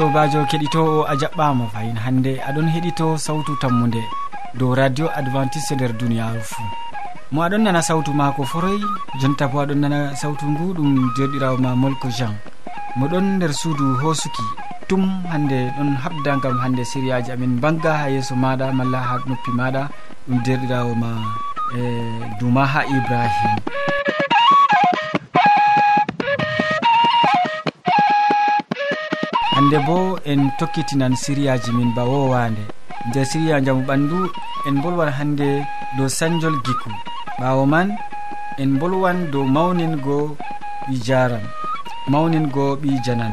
sobajo keɗitowo a jaɓɓama fayin hande. Aɗon heɗito sawtu tammude dow radio adventiste nder duniyaru fou mo aɗon nana sawtu mako foroy jonta bo aɗon nana sawtu ngu ɗum derɗirawo ma molko jean. Moɗon nder suudu hosuki tum hande ɗon habda gam hande sériyaji amin bangga ha yeeso maɗa malla ha noppi maɗa ɗum derɗirawo ma eh, e duma ha ibrahim. hande bo en tokkitinan siriyaji min ba wowande. Nde siriya jamu ɓandu en bolwan hande dow sanjol giku. Ɓawo man en bolwan dow mawningo ɓi jaran. Mawningo ɓi janan.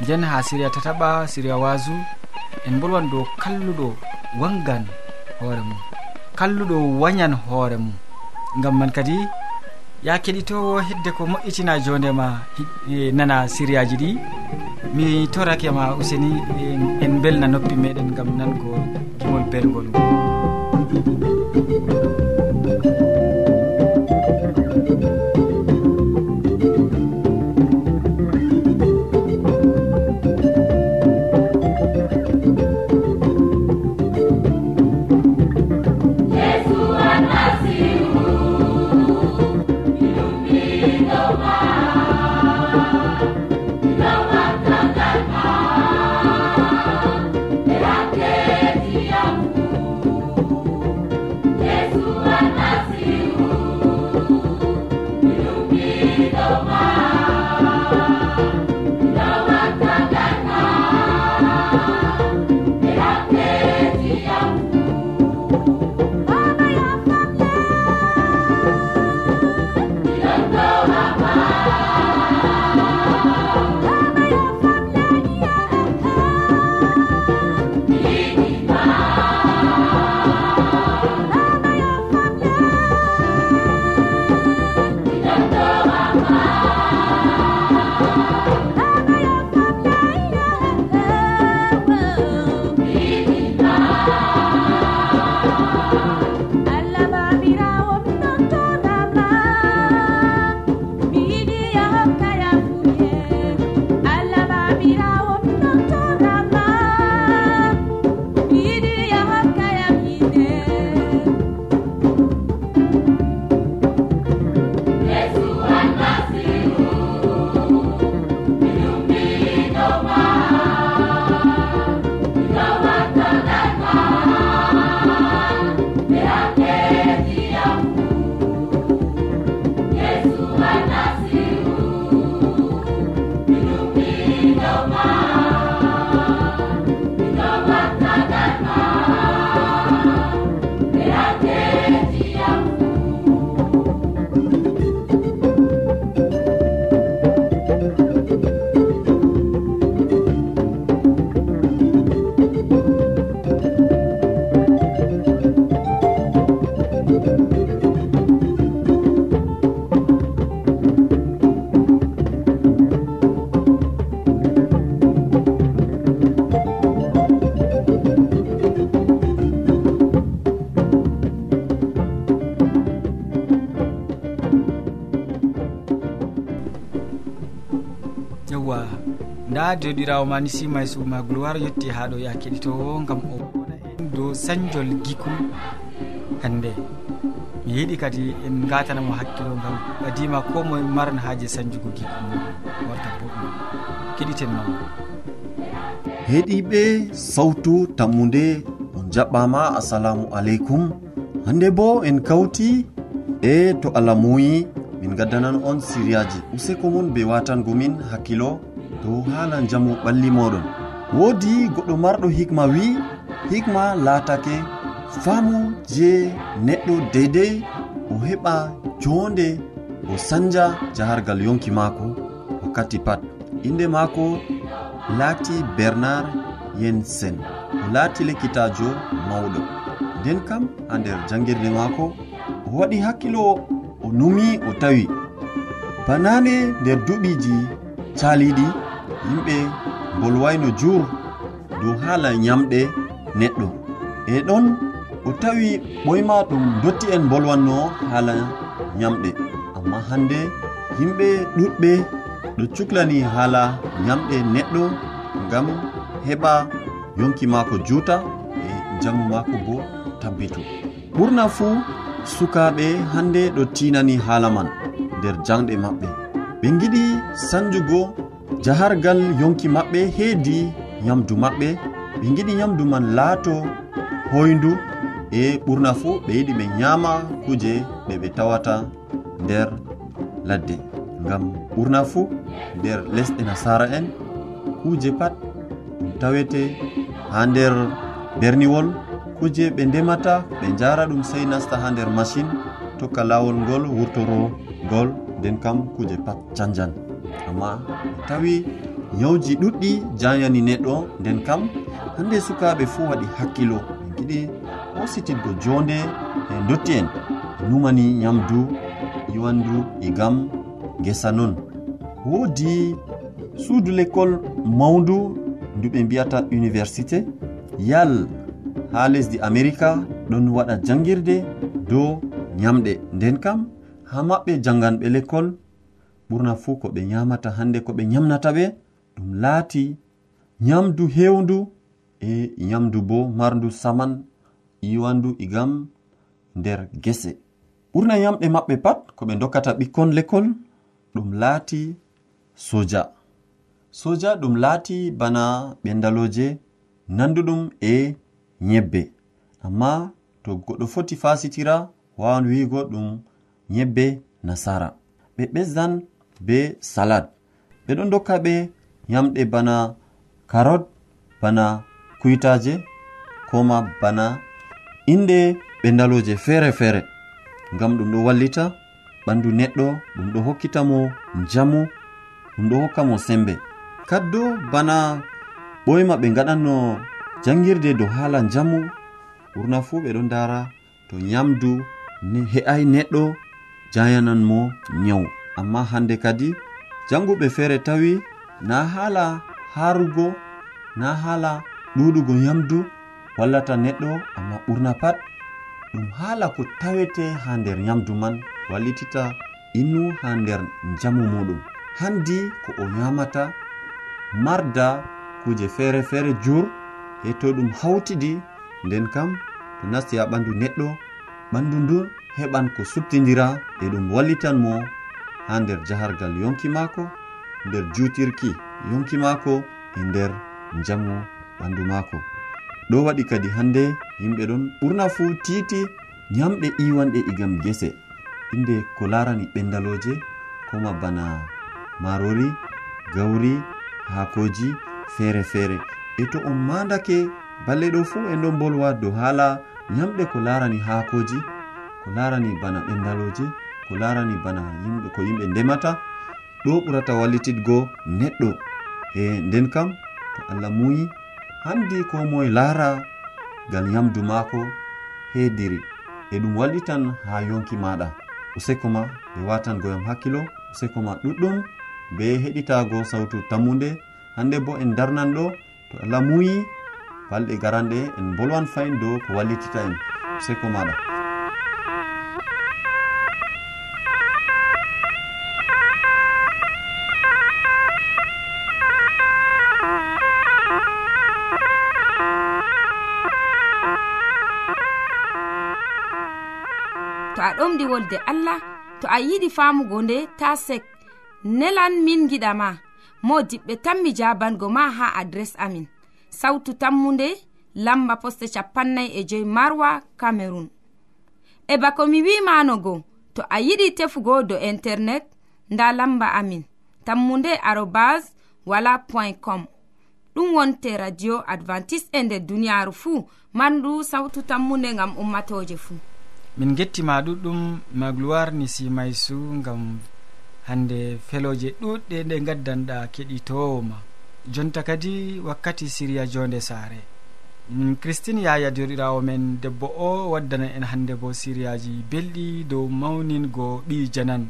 Nden ha siriya tataɓa siriya wasu en bolwan dow kalluɗo wangan hoore mum. Kalluɗo wayan hoore mum. Gam man kadi ya keɗitowo hedde ko moƴƴitina jondema e nana siriyaji ɗi. mi torakema useni en belna noppi meɗen gam nango gimol belgol ngol. ha derɗirawo ma ni simay suma gloire yetti ha ɗo ya keɗitowo gam o wona en dow sañjol giku hande mi yiɗi kadi en gatanamo hakkilo gam ɓadima ko moe maran haaji sañjugo giku mum warta boɗɗum. Keɗiten mamo heeɗiɓe sawtu tammude on jaɓɓama assalamu aleykum. Hande bo en kawti e to allah muyi min gaddanan on siriyaji. Useko mon be watangomin hakkilo. dow haala jamu ɓalli moɗon woodi goɗɗo marɗo hikma wi hikma laatake faamu je neɗɗo deydey o heɓa jonde o sanja jahargal yonki maako wakkati pat. Inde maako laati bernard yensen o laati lekkitajo mawɗo. Nden kam ha nder jangirde maako o waɗi hakkilo o numi o tawi. Banane nder duɓiji caliɗi yimɓe bolwayno jur dow haala ñamɗe neɗɗo. E ɗon o tawi ɓoyma ɗum dotti en bolwanno haala ñamɗe. Amma hande yimɓe ɗuɗɓe ɗo cuklani haala ñamɗe neɗɗo ngam heɓa yonki maako juuta e jamu maako bo tabbitu. Ɓurna fuu sukaaɓe hande ɗo tinani haala man nder janɗe maɓɓe. Ɓe giɗi sanjugo jahargal yonki maɓɓe heedi nyamdu maɓɓe. Ɓe giɗi nyamdu man laato hoyndu e ɓurna fuu ɓe yiɗi ɓe nyaama kuje ɓe ɓe tawata nder ladde. Ngam ɓurna fuu nder lesɗe nasara en kuje pat ɗum tawete ha nder berniwol. Kuje ɓe ndemata ɓe jara ɗum sey nasta ha nder machine tokka lawol ngol wurtoro ngol nden kam kuje pat canjan amma tawi ñawji ɗuɗɗi jayani neɗɗo nden kam hande sukaɓe fuu waɗi hakkilo. Min giɗi hositidgo jonde e dotti en numani ñamdu yiwandu e gam gesa non. Woodi suudu l'école mawndu ndu ɓe mbiyata université. Yal ha lesdi américa ɗon waɗa jangirde dow ñamɗe nden kam ha maɓɓe janganɓe l'école ɓurna fuu ko ɓe nyamata hande ko ɓe nyamnata ɓe ɗum laati nyamdu hewndu e nyamdu bo marndu saman iwandu igam nder gese. Ɓurna yamɗe maɓɓe pat ko ɓe dokkata ɓikkon lekol ɗum laati soja. Soja ɗum laati bana ɓendaloje nanduɗum e nyebbe amma to goɗɗo foti fasitira wawan wiigo ɗum nyebbe nasara. Ɓe ɓesdan be salad. Ɓe ɗon dokka ɓe yamɗe bana carot bana kuytaje koma bana inde ɓe ndaloje feere feere ngam ɗum ɗo wallita ɓandu neɗɗo ɗum ɗo hokkita mo njamu ɗum ɗo hokka mo sembe. Kaddo bana ɓoyma ɓe gaɗanno jangirde dow haala njamu ɓurna fuu ɓe ɗon dara to nyamdu he'ai neɗɗo jayanan mo nyawu. amma hande kadi janguɓe feere tawi na haala harugo na haala ɗuɗugo yamdu wallata neɗɗo amma ɓurna pat ɗum haala ko tawete ha nder yamdu man wallitita innu ha nder jamu muɗum. Handi ko o yamata marda kuje feere feere jur e to ɗum hawtidi nden kam to nasti ha ɓandu neɗɗo ɓandu ndun heɓan ko subtidira e ɗum wallitan mo ha nder jahargal yonki maako nder jutirki yonki maako e nder jamu ɓandu maako. Ɗo waɗi kadi hande yimɓe ɗon ɓurna fuu tiiti nyamɗe iwanɗe igam e gese inde ko larani ɓendaloje koma bana marori gawri hakoji feere feere e to on mandake balle ɗo fuu en ɗon bolwa dow haala nyamɗe ko larani hakoji ko larani bana ɓendaloje ko larani bana yimɓe ko yimɓe ndemata ɗo ɓurata wallitidgo neɗɗo. E nden kam to allah muyi handi ko moye laara ngam yamdu maako heediri e ɗum wallitan ha yonki maɗa. Useko ma ɓe watan goyam hakkilo useko ma ɗuɗɗum be heɗitago sawtu tammude hande bo en darnan ɗo to allah muyi balɗe garanɗe en bolwan fayin dow ko wallitita en. Useko maɗa andi wolde allah to a yiɗi famugo nde ta sek. Nelan min giɗama mo diɓɓe tan mi jabango ma ha adres amin. Sautu tammunde lamba poste capannay e joyi marwa camerun e bako mi wimanogo to a yiɗi tefugo do internet nda lamba amin. Tammunde arobas wala point com. Ɗum wonte radio advantice e nder duniyaru fuu. Mandu sautu tammunde gam ummatoje fuu. min gettima ɗuɗɗum magloire ni simaysu gam hande feloje ɗuɗɗe ɗe gaddanɗa keɗitowo ma jonta kadi wakkati siriya jonde saare. Min christine yaya joriɗawo men debbo o waddana en hande bo siriyaji belɗi dow mawningo ɓi janan.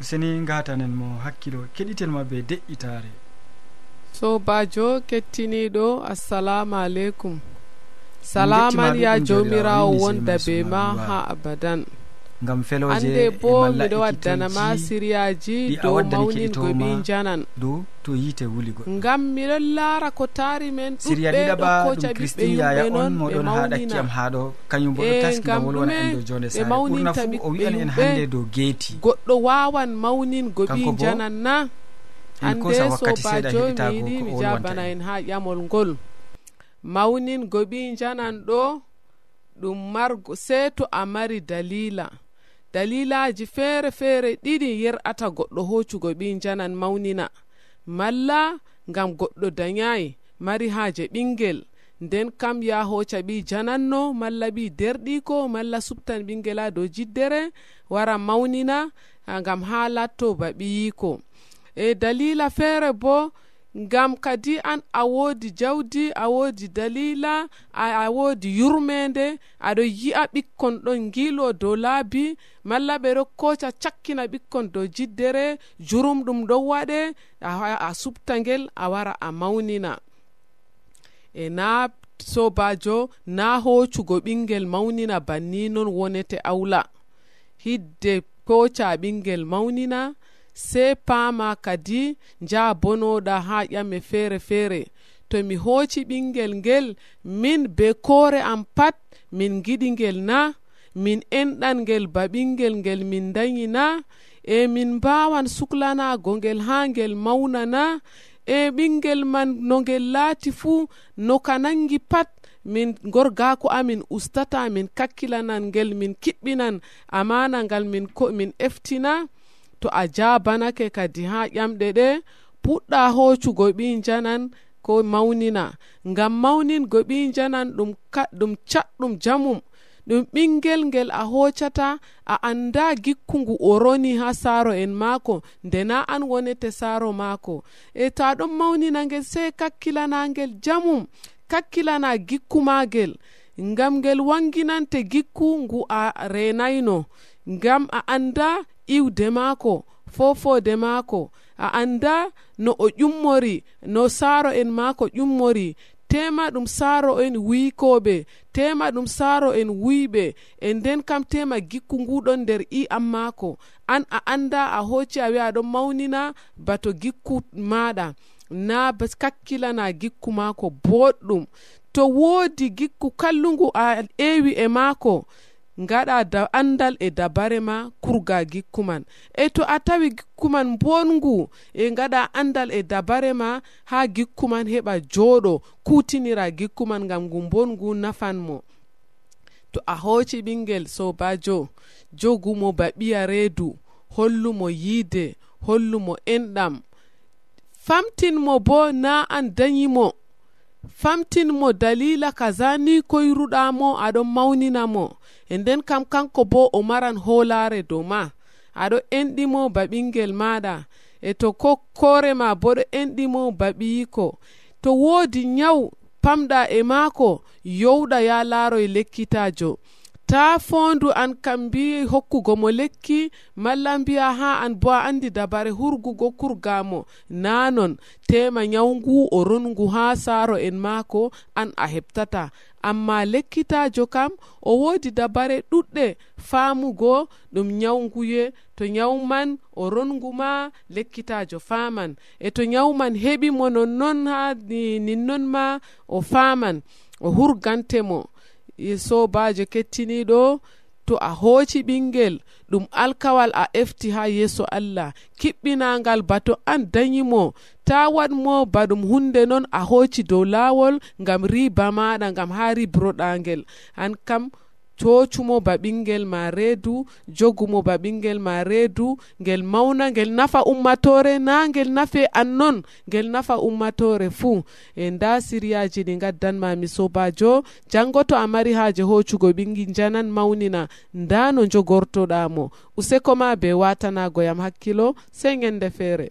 Useni gatanen mo hakkilo keɗitenma be de'itare sobajo kettiniɗo assalamu aleykum. salaman ya jawmirawo wonda be ma ha abadan. Gam feloje ande e bo miɗo e waddanama siriyaji dow mawningo ɓi janan. dow to yiite wuli goɗɗo. Gam miɗon laara ko taari men siriya ɗiɗaɓa ɗum christinyaya on moɗon ha ɗakki am haɗo kañum bo ɗo eh, taski ma wolwona en dow jonde sare. Ɓurna fu o wi'an en hannde dow geeti. Goɗɗo wawan mawningo ɓi janan na. ande sobajo mi yiɗi mi jabana en. ha ƴamol ngol. mawnin goɓi janan ɗo ɗum margo sey to a mari dalila. Dalilaji feere feere ɗiɗi yer'ata goɗɗo hoccugo ɓi janan mawnina. Malla ngam goɗɗo dayayi mari haaje ɓingel. Nden kam ya hoca ɓi jananno malla ɓi derɗiko malla subtan ɓingel ha dow jiddere wara mawnina ngam ha latto ba ɓiyiko. E dalila feere bo ngam kadi an a woodi jawdi a woodi dalila a, a woodi yurmede aɗo yi'a ɓikkon ɗon giilo dow laabi malla ɓe ɗo koca cakkina ɓikkon dow jiddere jurumɗum ɗon waɗe a, a subta ngel a wara a mawnina. E na sobajo na hoccugo ɓingel mawnina banni non wonete awla. Hidde koca ɓingel mawnina sey paama kadi njaha bonoɗa ha ƴame feere feere to mi hooci ɓingel ngel min be koore am pat min giɗi ngel na min enɗan ngel ba ɓingel ngel min dañi na e min mbawan suklanago ngel ha ngel mawna na e ɓingel man no ngel laati fuu no ka nangi pat min gorgako amin ustata min kakkilanan ngel min kiɓɓinan amana ngal min ko min eftina. to a jabanake kadi ha ƴamɗe ɗe puɗɗa hoccugo ɓi janan ko mawnina. Ngam mawningo ɓi janan ɗum ɗum caɗɗum jamum. Ɗum ɓingel ngel a hoccata a anda gikkungu o roni ha saaro en maako ndena an wonete saaro maako. E to aɗon mawnina ngel sey kakkilanagel jamum kakkilana gikku magel ngam ngel wanginante gikku ngu a renayno ngam a anda iwde maako fofode maako. A anda no o ƴummori no saaro en maako ƴummori. Tema ɗum saaro en wiikoɓe tema ɗum saaro en wuyɓe e nden kam tema gikku nguɗon nder i'am maako. An a anda a hocci a wi'a aɗon mawnina bato gikku maɗa na kakkilana gikku maako boɗɗum. To woodi gikku kallungu a ewi e maako. gaɗa da andal e dabare ma kurga gikku man. E to a tawi gikku man bongu e gaɗa andal e dabare ma ha gikku man heɓa jooɗo kutinira gikku man ngam ngu bongu nafan mo. To a hoci ɓingel sobajo jogumo ba ɓiya reedu hollumo yiide hollumo enɗam. Famtinmo bo na an dayimo famtinmo dalila kaza ni koyruɗamo aɗon mawninamo e nden kam kanko bo o maran hoolare dow ma. Aɗo enɗimo ba ɓingel maɗa. E to ko ma bo ɗo enɗimo ba ɓiyiko. To woodi nyawu pamɗa e maako yowɗa ya laaroye lekkitajo ta fondu an kam mbi hokkugo mo lekki malla mbiya ha an bo a andi dabare hurgugo kurgamo. Nanon tema nyawgu o rongu ha saaro en maako an a heɓtata amma lekkitajo kam o woodi dabare ɗuɗɗe faamugo ɗum nyawguye to nyawman o rongu ma lekkitajo faaman e to nyawman heɓi mo nonnon ha ninnon ma o faaman o hurgantemo sobajo kettiniɗo to a hooci ɓingel ɗum alkawal a efti ha yeeso allah. Kiɓɓinangal bato an dayimo ta waɗmo ba ɗum hunde noon a hooci dow laawol ngam riba maɗa ngam ha ribroɗangel. An kam cocumo ba ɓinguel ma reedu jogumo ba ɓinguel ma reedu ngel mawna ngel nafa ummatore na ngel nafe an non ngel nafa ummatore fuu e nda siriyaji ɗi gaddanmami sobajo jango to a mari haaje hoccugo ɓingi janan mawnina nda no jogortoɗamo useko ma be watanagoyam hakkilo sey gende feere.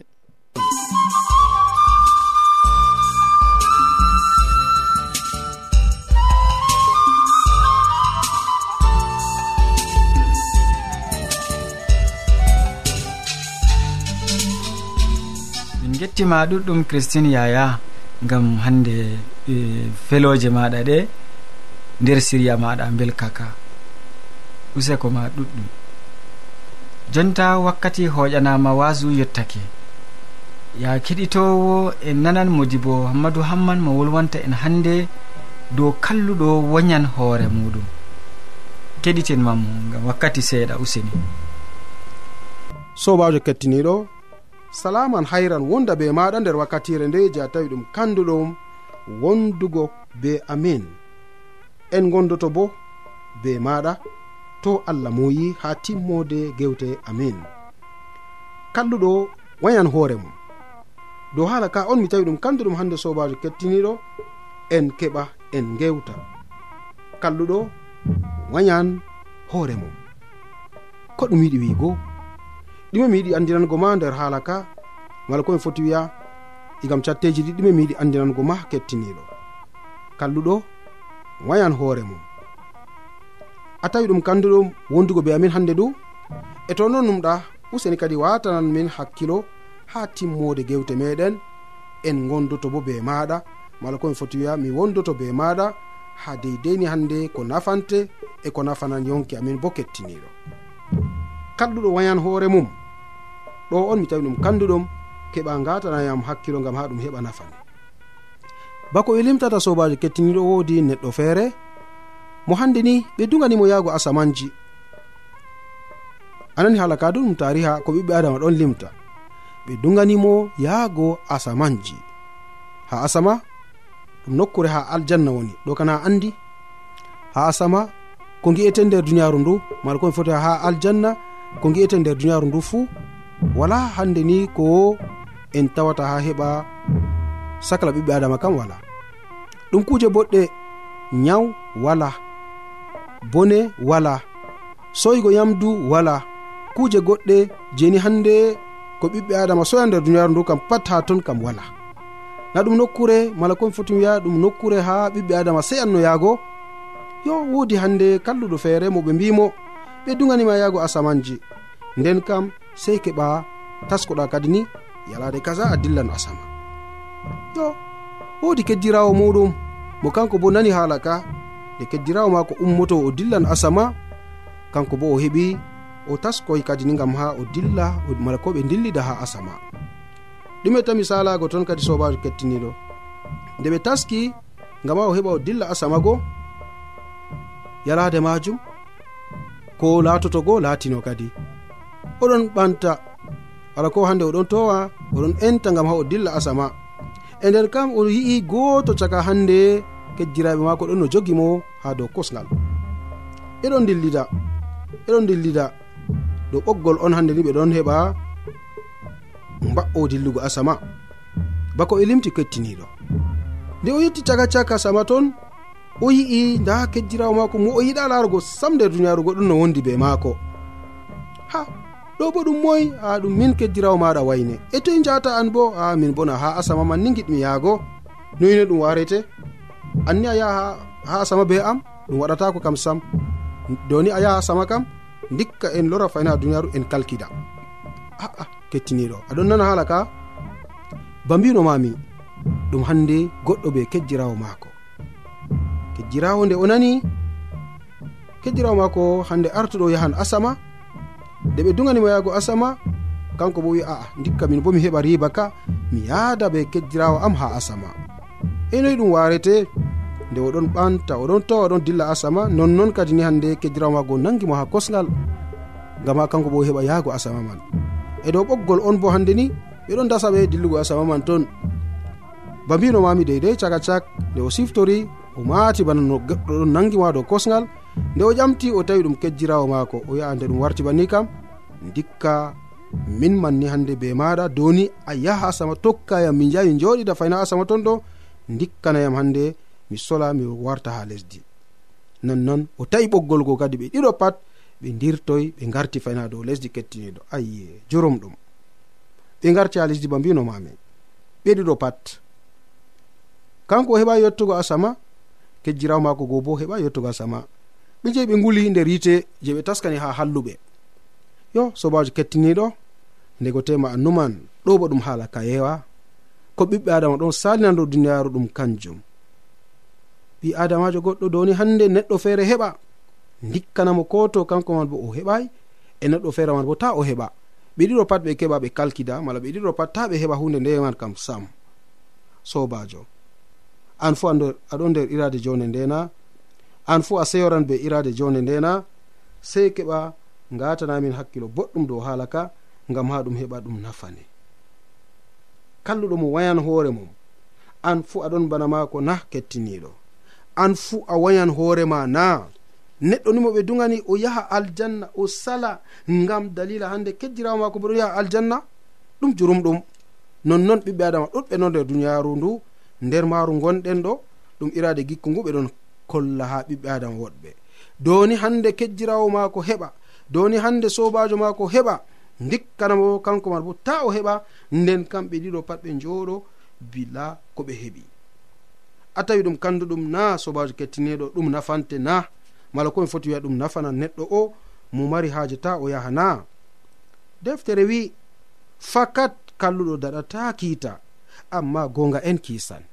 gettima ɗuɗɗum christine yaya gam hande e, feloje maɗa ɗe nder siriya maɗa belkaka useko ma ɗuɗɗum. Jonta wakkati hoƴanama wasu yettake. Ya keɗitowo en nanan modibo hammadou hamman mo wolwanta en hande dow kalluɗo woñan hoore muɗum. Keɗiten mammo gam wakkati seeɗa useni. Sobajo kettiniɗo salaman hayran wonda be maɗa nder wakkatire nde je a tawi ɗum kanduɗum wondugo be amin. En gondoto bo be maɗa to allah moyi ha timmode gewte amin. Kalluɗo wayan hoore mum. Dow haala ka on mi tawi ɗum kanduɗum hande sobajo kettiniɗo en keɓa en gewta. Kalluɗo wayan hoore mum. Ko ɗum yiɗi wiigo ɗume mi yiɗi andinango ma nder haala ka mala komi foti wiya igam catteji ɗi ɗume mi yiɗi andinango ma kettiniɗo. Kalluɗo wayan hoore mum. A tawi ɗum kanduɗo wondugo be amin hannde du e to non numɗa useni kadi watanan min hakkilo ha timmode gewte meɗen en gondoto bo be maɗa. Mala komi foti wiya mi wondoto be maɗa ha deydeyni hannde ko nafante e ko nafanan yonki amin bo kettiniɗo. Kalɗuɗo wayan hoore mum. ɗo on mi tawi ɗum kanduɗum keɓa gatanayam hakkilo gam ha ɗum heɓa nafani bako e limtata sobajo kettiniɗo wodi neɗɗo feere mo hande ni ɓe duganimo yahgo asamanji. Anani hala ka ɗum tariha ko ɓiɓɓe adama ɗon limta. Ɓe duganimo yahgo asamanji. Ha asama ɗum nokkure ha aljanna woni. Ɗo kana andi? Ha asama ko gi'ete nder duniyaru ndu mala komi foti ha aljanna ko gi'ete nder duniyaru ndu fuu wala hande ni ko en tawata ha heɓa sakla ɓiɓɓe adama kam wala. Ɗum kuje boɗɗe nyaw wala bone wala soygo yamdu wala kuje goɗɗe jeni hande ko ɓiɓɓe adama soya nder duniyaru ndu kam pat ha ton kam wala. Na ɗum nokkure mala komi foti wiya ɗum nokkure ha ɓiɓɓe adama sey anno yaago. Yo wodi hande kalluɗo feere mo ɓe mbimo ɓe duganima yaago asamanji. nden kam sey keɓa taskoɗa kadi ni yalade kaza a dillan asama. Yo wodi keddirawo muɗum mo kanko bo nani haala ka nde keddirawo mako ummoto o dillan asama kanko bo o heɓi o taskoy kadi ni gam ha o dilla mala ko ɓe dillida ha asama. Ɗume tami salago toon kadi sobajo kettiniɗo. Nde ɓe taski gam ha o heɓa o dilla asama go yalade majum ko latoto go latino kadi. oɗon ɓanta ala ko hande oɗon towa oɗon enta gam ha o dilla asama. E nder kam o yi'i goto caka hande kejjiraɓe mako ɗon no jogi mo ha dow kosgal. Eɗon dillida eɗon dillida dow ɓoggol on hande ni ɓe ɗon heɓa mba'o dillugo asama. Bako e limti kettiniɗo. Nde o yetti caka caka sama ton o yi'i nda kejjirawo mako mo o yiɗa larugo sam nder duniyaru goɗɗum no wondi be maako. Ha ɗo bo ɗum moy a ɗum min keddirawo maɗa wayne. E toye jata an bo a min bona ha asama man ni giɗmi yaago. Noyine ɗum warete? Anni a yaha ha asama be am? Ɗum waɗatako kam sam. Doni a yaha asama kam? Dikka en lora fayna ha duniyaru en kalkida. Aa kettiniɗo. Aɗon nana hala ka? Ba mbino mami ɗum hande goɗɗo ɓe kejjirawo maako. Kejjirawo nde o nani? Kejjirawo maako hande artuɗo yahan asama nde ɓe duganimo yahgo asama kanko bo wi aa dikka min bo mi heɓa riba ka mi yaada ɓe kejjirawo am ha asama. Enoyi ɗum warete nde oɗon ɓanta oɗon tawa oɗon dilla asama nonnon kadi ni hande kejjirawo mago nangimo ha kosgal gam ha kanko bo heɓa yahgo asama man. E dow ɓoggol on bo hande ni ɓeɗon dasa ɓe dillugo asama man ton. Ba mbinomami deydey caka cak nde o siftori o maati bana no goɗɗo ɗon nangimo ha dow kosgal nde o ƴamti o tawi ɗum kejjirawo maako o yaha nde ɗum warti banni kam dikka min manni hande be maɗa doni a yaha asama tokkayam mi jaha mi joɗida fayna asama ton ɗo dikkanayam hande mi sola mi warta ha lesdi. Nonnon o tawi ɓoggol go kadi ɓe ɗiɗo pat ɓe dirtoy ɓe garti fayna dow lesdi kettiniɗo ayye jurum ɗum. Ɓe garti ha lesdi ba mbinomami ɓe ɗiɗo pat. Kanko o heɓa yettugo asama kejjirawo mako go bo heɓa yettugo asama. ɓe jehi ɓe nguli nder yite je ɓe taskani ha halluɓe. Yo sobajo kettiniɗo ndego tema a numan ɗo bo ɗum haala kayewa ko ɓiɓɓe adama ɗon salina dow duniyaru ɗum kanjum. Ɓi adamajo goɗɗo doni hande neɗɗo feere heɓa. Dikkanamo ko to kanko man bo o heɓai e neɗɗo feere man bo ta o heɓa. Ɓe ɗiɗo pat ɓe keɓa ɓe kalkida mala ɓe ɗiɗo pat ta ɓe heɓa hunde ndeman kam sam. Sobajo an fu aɗo nder irade jonde ndena an fuu a seyoran be irade jonde ndena sey keɓa gatanamin hakkilo boɗɗum dow haala ka ngam ha ɗum heɓa ɗum nafane. Kalluɗo mo wayan hoore mum an fuu aɗon bana maako na kettiniɗo. An fuu a wayan hoorema na neɗɗo nimo ɓe dugani o yaha aljanna o sala ngam dalila hande kejjirawo maako boɗo yaha aljanna ɗum jurumɗum. Nonnon ɓiɓɓe adama ɗuɗɓe no nder duniyaru ndu nder maaru gonɗen ɗo ɗum irade gikku ngu ɓeɗon kolla ha ɓiɓɓe adama woɗɓe. Doni hande kejjirawo mako heɓa doni hande sobajo mako heɓa dikkanamo kanko man bo ta o heɓa nden kamɓe ɗiɗo pat ɓe jooɗo bila ko ɓe heɓi. A tawi ɗum kandu ɗum na sobajo kettineɗo ɗum nafante na mala komi foti wiya ɗum nafana neɗɗo o mo mari haaje ta o yaha na deftere wi fakat kalluɗo daɗata kiita amma gonga en kiisan.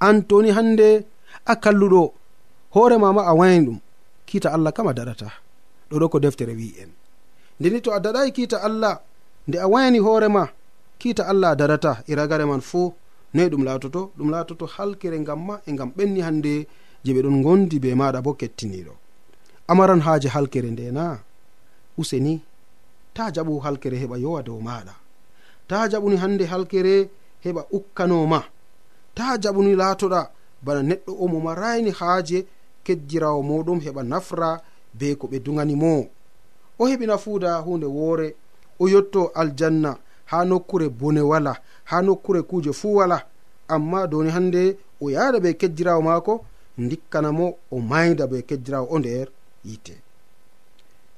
An toni hande a kalluɗo. Hoorema ma a wayani ɗum kiita allah kam a daɗata. Ɗo ɗo ko deftere wi en ndeni to a daɗayi kiita allah nde a wayani hoorema kiita allah a daɗata. E Iragare man fuu noyi ɗum laatoto ɗum laatoto halkere ngam ma e ngam ɓenni hannde je ɓe ɗon gondi be maɗa bo kettiniɗo amaran haaje halkere nde na? Useni ta jaɓu halkere heɓa yowa dow maɗa ta jaɓuni hannde halkere heɓa ukkanoma ta jaɓuni laatoɗa. bana neɗɗo o mo marayni haaje kejjirawo muɗum heɓa nafra be ko ɓe dugani mo. O heɓi nafuuda hunde woore o yotto aljanna ha nokkure bone wala ha nokkure kuuje fuu wala. Amma doni hande o yaada be kejjirawo maako dikkana mo o mayda be kejjirawo o nder yite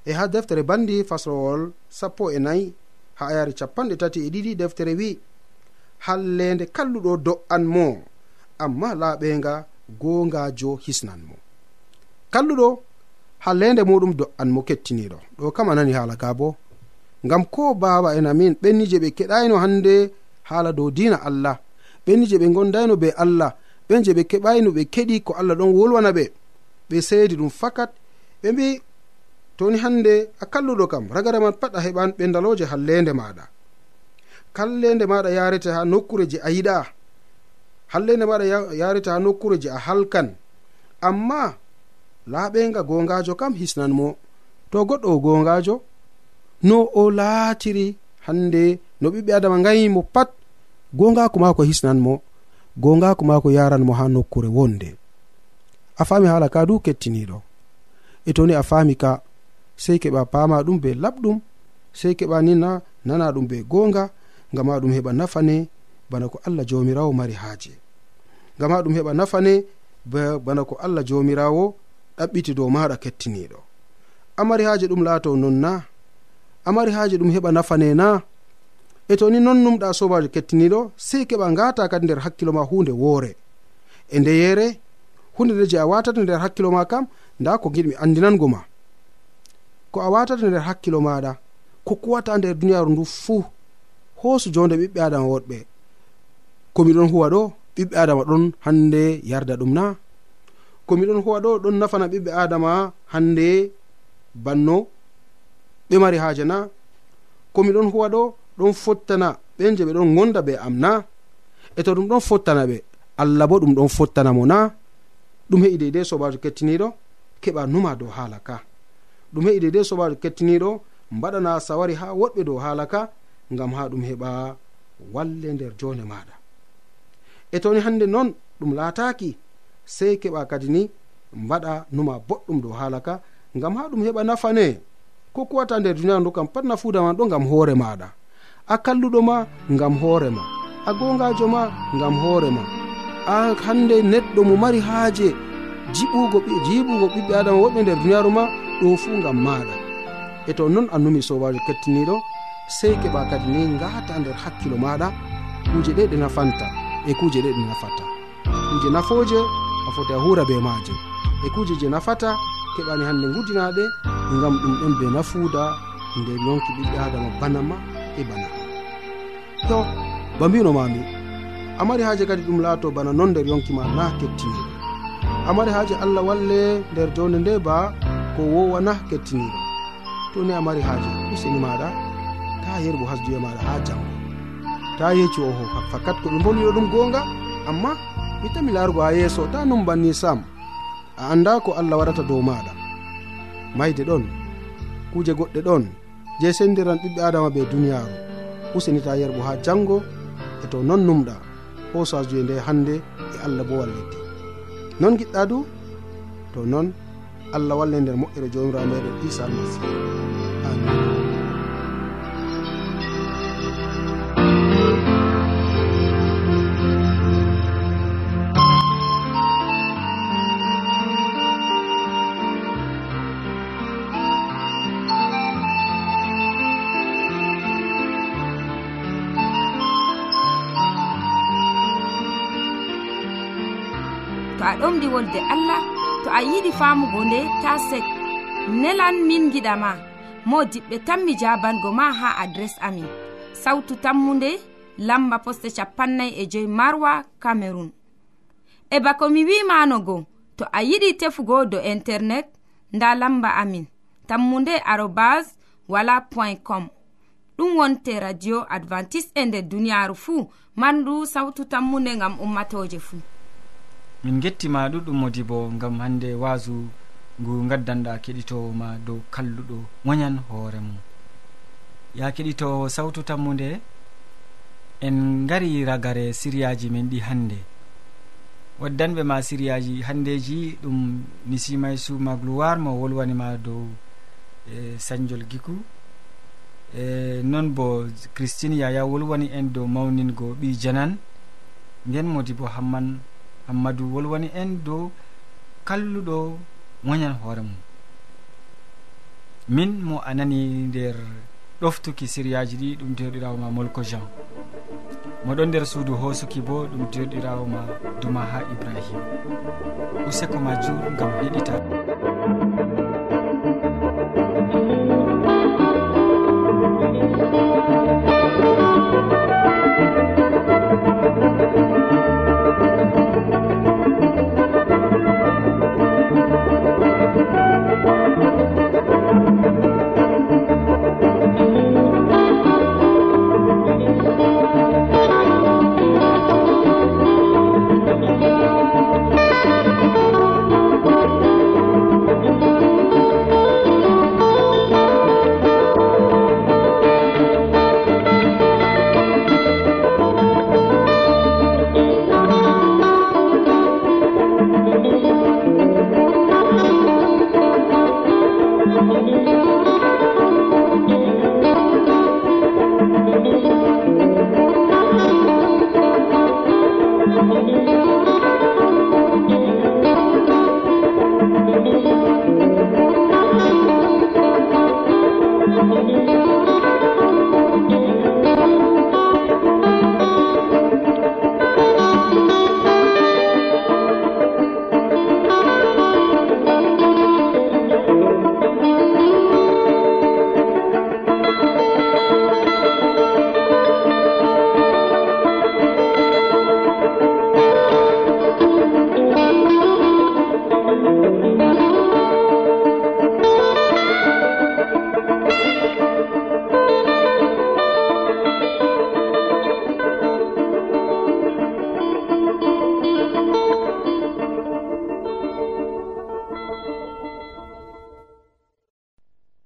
e ha deftere bandi faslowol sappo e nayi ha ayari capanɗe tati e ɗiɗi deftere wi hallende kalluɗo do'an mo. amma laaɓenga gongajo hisnan mo kalluɗo hallende muɗum do'an mo kettiniɗo ɗo kam a nani hala ka bo ngam ko baaba en amin ɓenni je ɓe keɗayno hande hala dow dina allah. Ɓenni je ɓe gondayno be allah. Ɓen je ɓe keɓayno ɓe keɗi ko allah ɗon wolwana ɓe. Ɓe seedi ɗum fakat. Ɓe mbi toni hande a kalluɗo kam ragara man pat a heɓan ɓendaloje hallende maɗa kallende maɗa yarete ha nokkure je a yiɗa hallay ne waɗa yarita ha nokkure je a halkan. Amma laaɓenga gongajo kam hisnan mo to goɗɗo o gongajo no o laatiri hande no ɓiɓɓe adama gayimo pat gongako mako hisnan mo gongako mako yaran mo ha nokkure wonde. A fami hala ka du kettiniɗo e toni a fami ka sei keɓa pama ɗum be laɓɗum sei keɓa nina nana ɗum be gonga ngama ɗum heɓa nafane bana ko allah jomirawo mari haaje. Ngam ha ɗum heɓa nafane bana ko allah jomirawo ɗaɓɓiti dow maɗa kettiniɗo. Amari haaje ɗum laato non na amari haaje ɗum heɓa nafane na e to ni non numɗa sobajo kettiniɗo sei keɓa ngata kadi nder hakkilo ma hunde woore. E ndeyere hunde nde je a watata nder hakkilo ma kam nda ko giɗmi andinango ma. Ko a watata nder hakkilo maɗa ko kuwata nder duniyaru ndu fuu hoosu jonde ɓiɓɓe adama woɗɓe. ko miɗon huwa ɗo ɓiɓɓe adama ɗon hande yarda ɗum na. Ko miɗon huwa ɗo ɗon nafana ɓiɓɓe adama hande banno. Ɓe mari haaje na. Ko miɗon huwa ɗo ɗon fottana ɓen je ɓe ɗon gonda be am na. E to ɗum ɗon fottana ɓe allah bo ɗum ɗon fottana mo na. Ɗum heƴi deydei sobajo kettiniɗo keɓa numa dow haala ka. Ɗum heƴi deydei sobajo kettiniɗo mbaɗana sawari ha woɗɓe dow haala ka ngam ha ɗum heɓa walle nder jonde maɗa. e toni hande noon ɗum laataki sey keɓa kadi ni mbaɗa numa boɗɗum dow haala ka ngam ha ɗum heɓa nafane ko kuwata nder duniya ndu kam pat nafuuda ma ɗo ngam hoore maɗa a kalluɗo ma ngam hoore ma a gongajo ma ngam hoore ma a hande neɗɗo mo mari haaje jiɓugo jiɓugo ɓiɓɓe adama woɗɓe nder duniyaru ma ɗo fuu ngam maɗa e to noon numi sobajo kettiniɗo sey keɓa kadi ni ngata nder hakkilo maɗa kuje ɗe ɗe nafanta. e kuje ɗe ɗi nafata. Kuje nafoje a foti a hura be maje. E kuje je nafata keɓani hande gudinaɗe ngam ɗum ɗon be nafuda nde yonki ɓiɓɓe adama bana ma e bana. To ba mbinomami amari haaji kadi ɗum laato bana non nder yonki ma na kettiniɗe amari haaji allah walle nder jonde nde ba ko wowana kettiniɗo to ni a mari haaji useni maɗa ta yerbo hasduye maɗa ha jango ta yeecu oho. Fakat ko ɓe bonio ɗum gonga amma mi tami laarugo ha yeeso ta non banni sam a anda ko allah waɗata dow maɗa mayde ɗon kuje goɗɗe ɗon je sendiran ɓiɓɓe adama be duniyaaru usinita yerɓo ha jango e to non numɗa hosajuye nde hande e allah bo wallete non giɗɗa du to non allah walle nder moƴƴere jomirawo meɗen isa almasihu amin. andi wolde allah to a yiɗi famugo nde ta sek nelan min giɗama mo diɓɓe tan mi jabango ma ha adres amin. Sautu tammunde lamba poste capannay e joyi marwa camerun e bako mi wimanogo to a yiɗi tefugo do internet nda lamba amin. Tammunde arobas wala point com. Ɗum wonte radio advantice e nder duniyaru fuu mandu sawtu tammunde ngam ummatoje fuu. min gettima ɗuɗɗum modi bo gam hande wasu ngu gaddanɗa keɗitowo ma dow kalluɗo moñan hoore mum. Ya keɗitowo sawtu tammude en gari ragare siriyaji men ɗi hande. Waddanɓe ma siriyaji handeji ɗum nisimay suma gloire mo wolwanima dow e sañjol giku. E non bo christine yaya wolwani en dow mawningo ɓi janan. Nden modi bo hamman ammadou wolwani en dow kalluɗo moñan hoore mum. Min mo a nani nder ɗoftuki siriyaji ɗi ɗum derɗirawo ma molko jean. Moɗon nder suudu hosuki bo ɗum derɗirawo ma duma ha ibrahima useko ma jur gam heɗita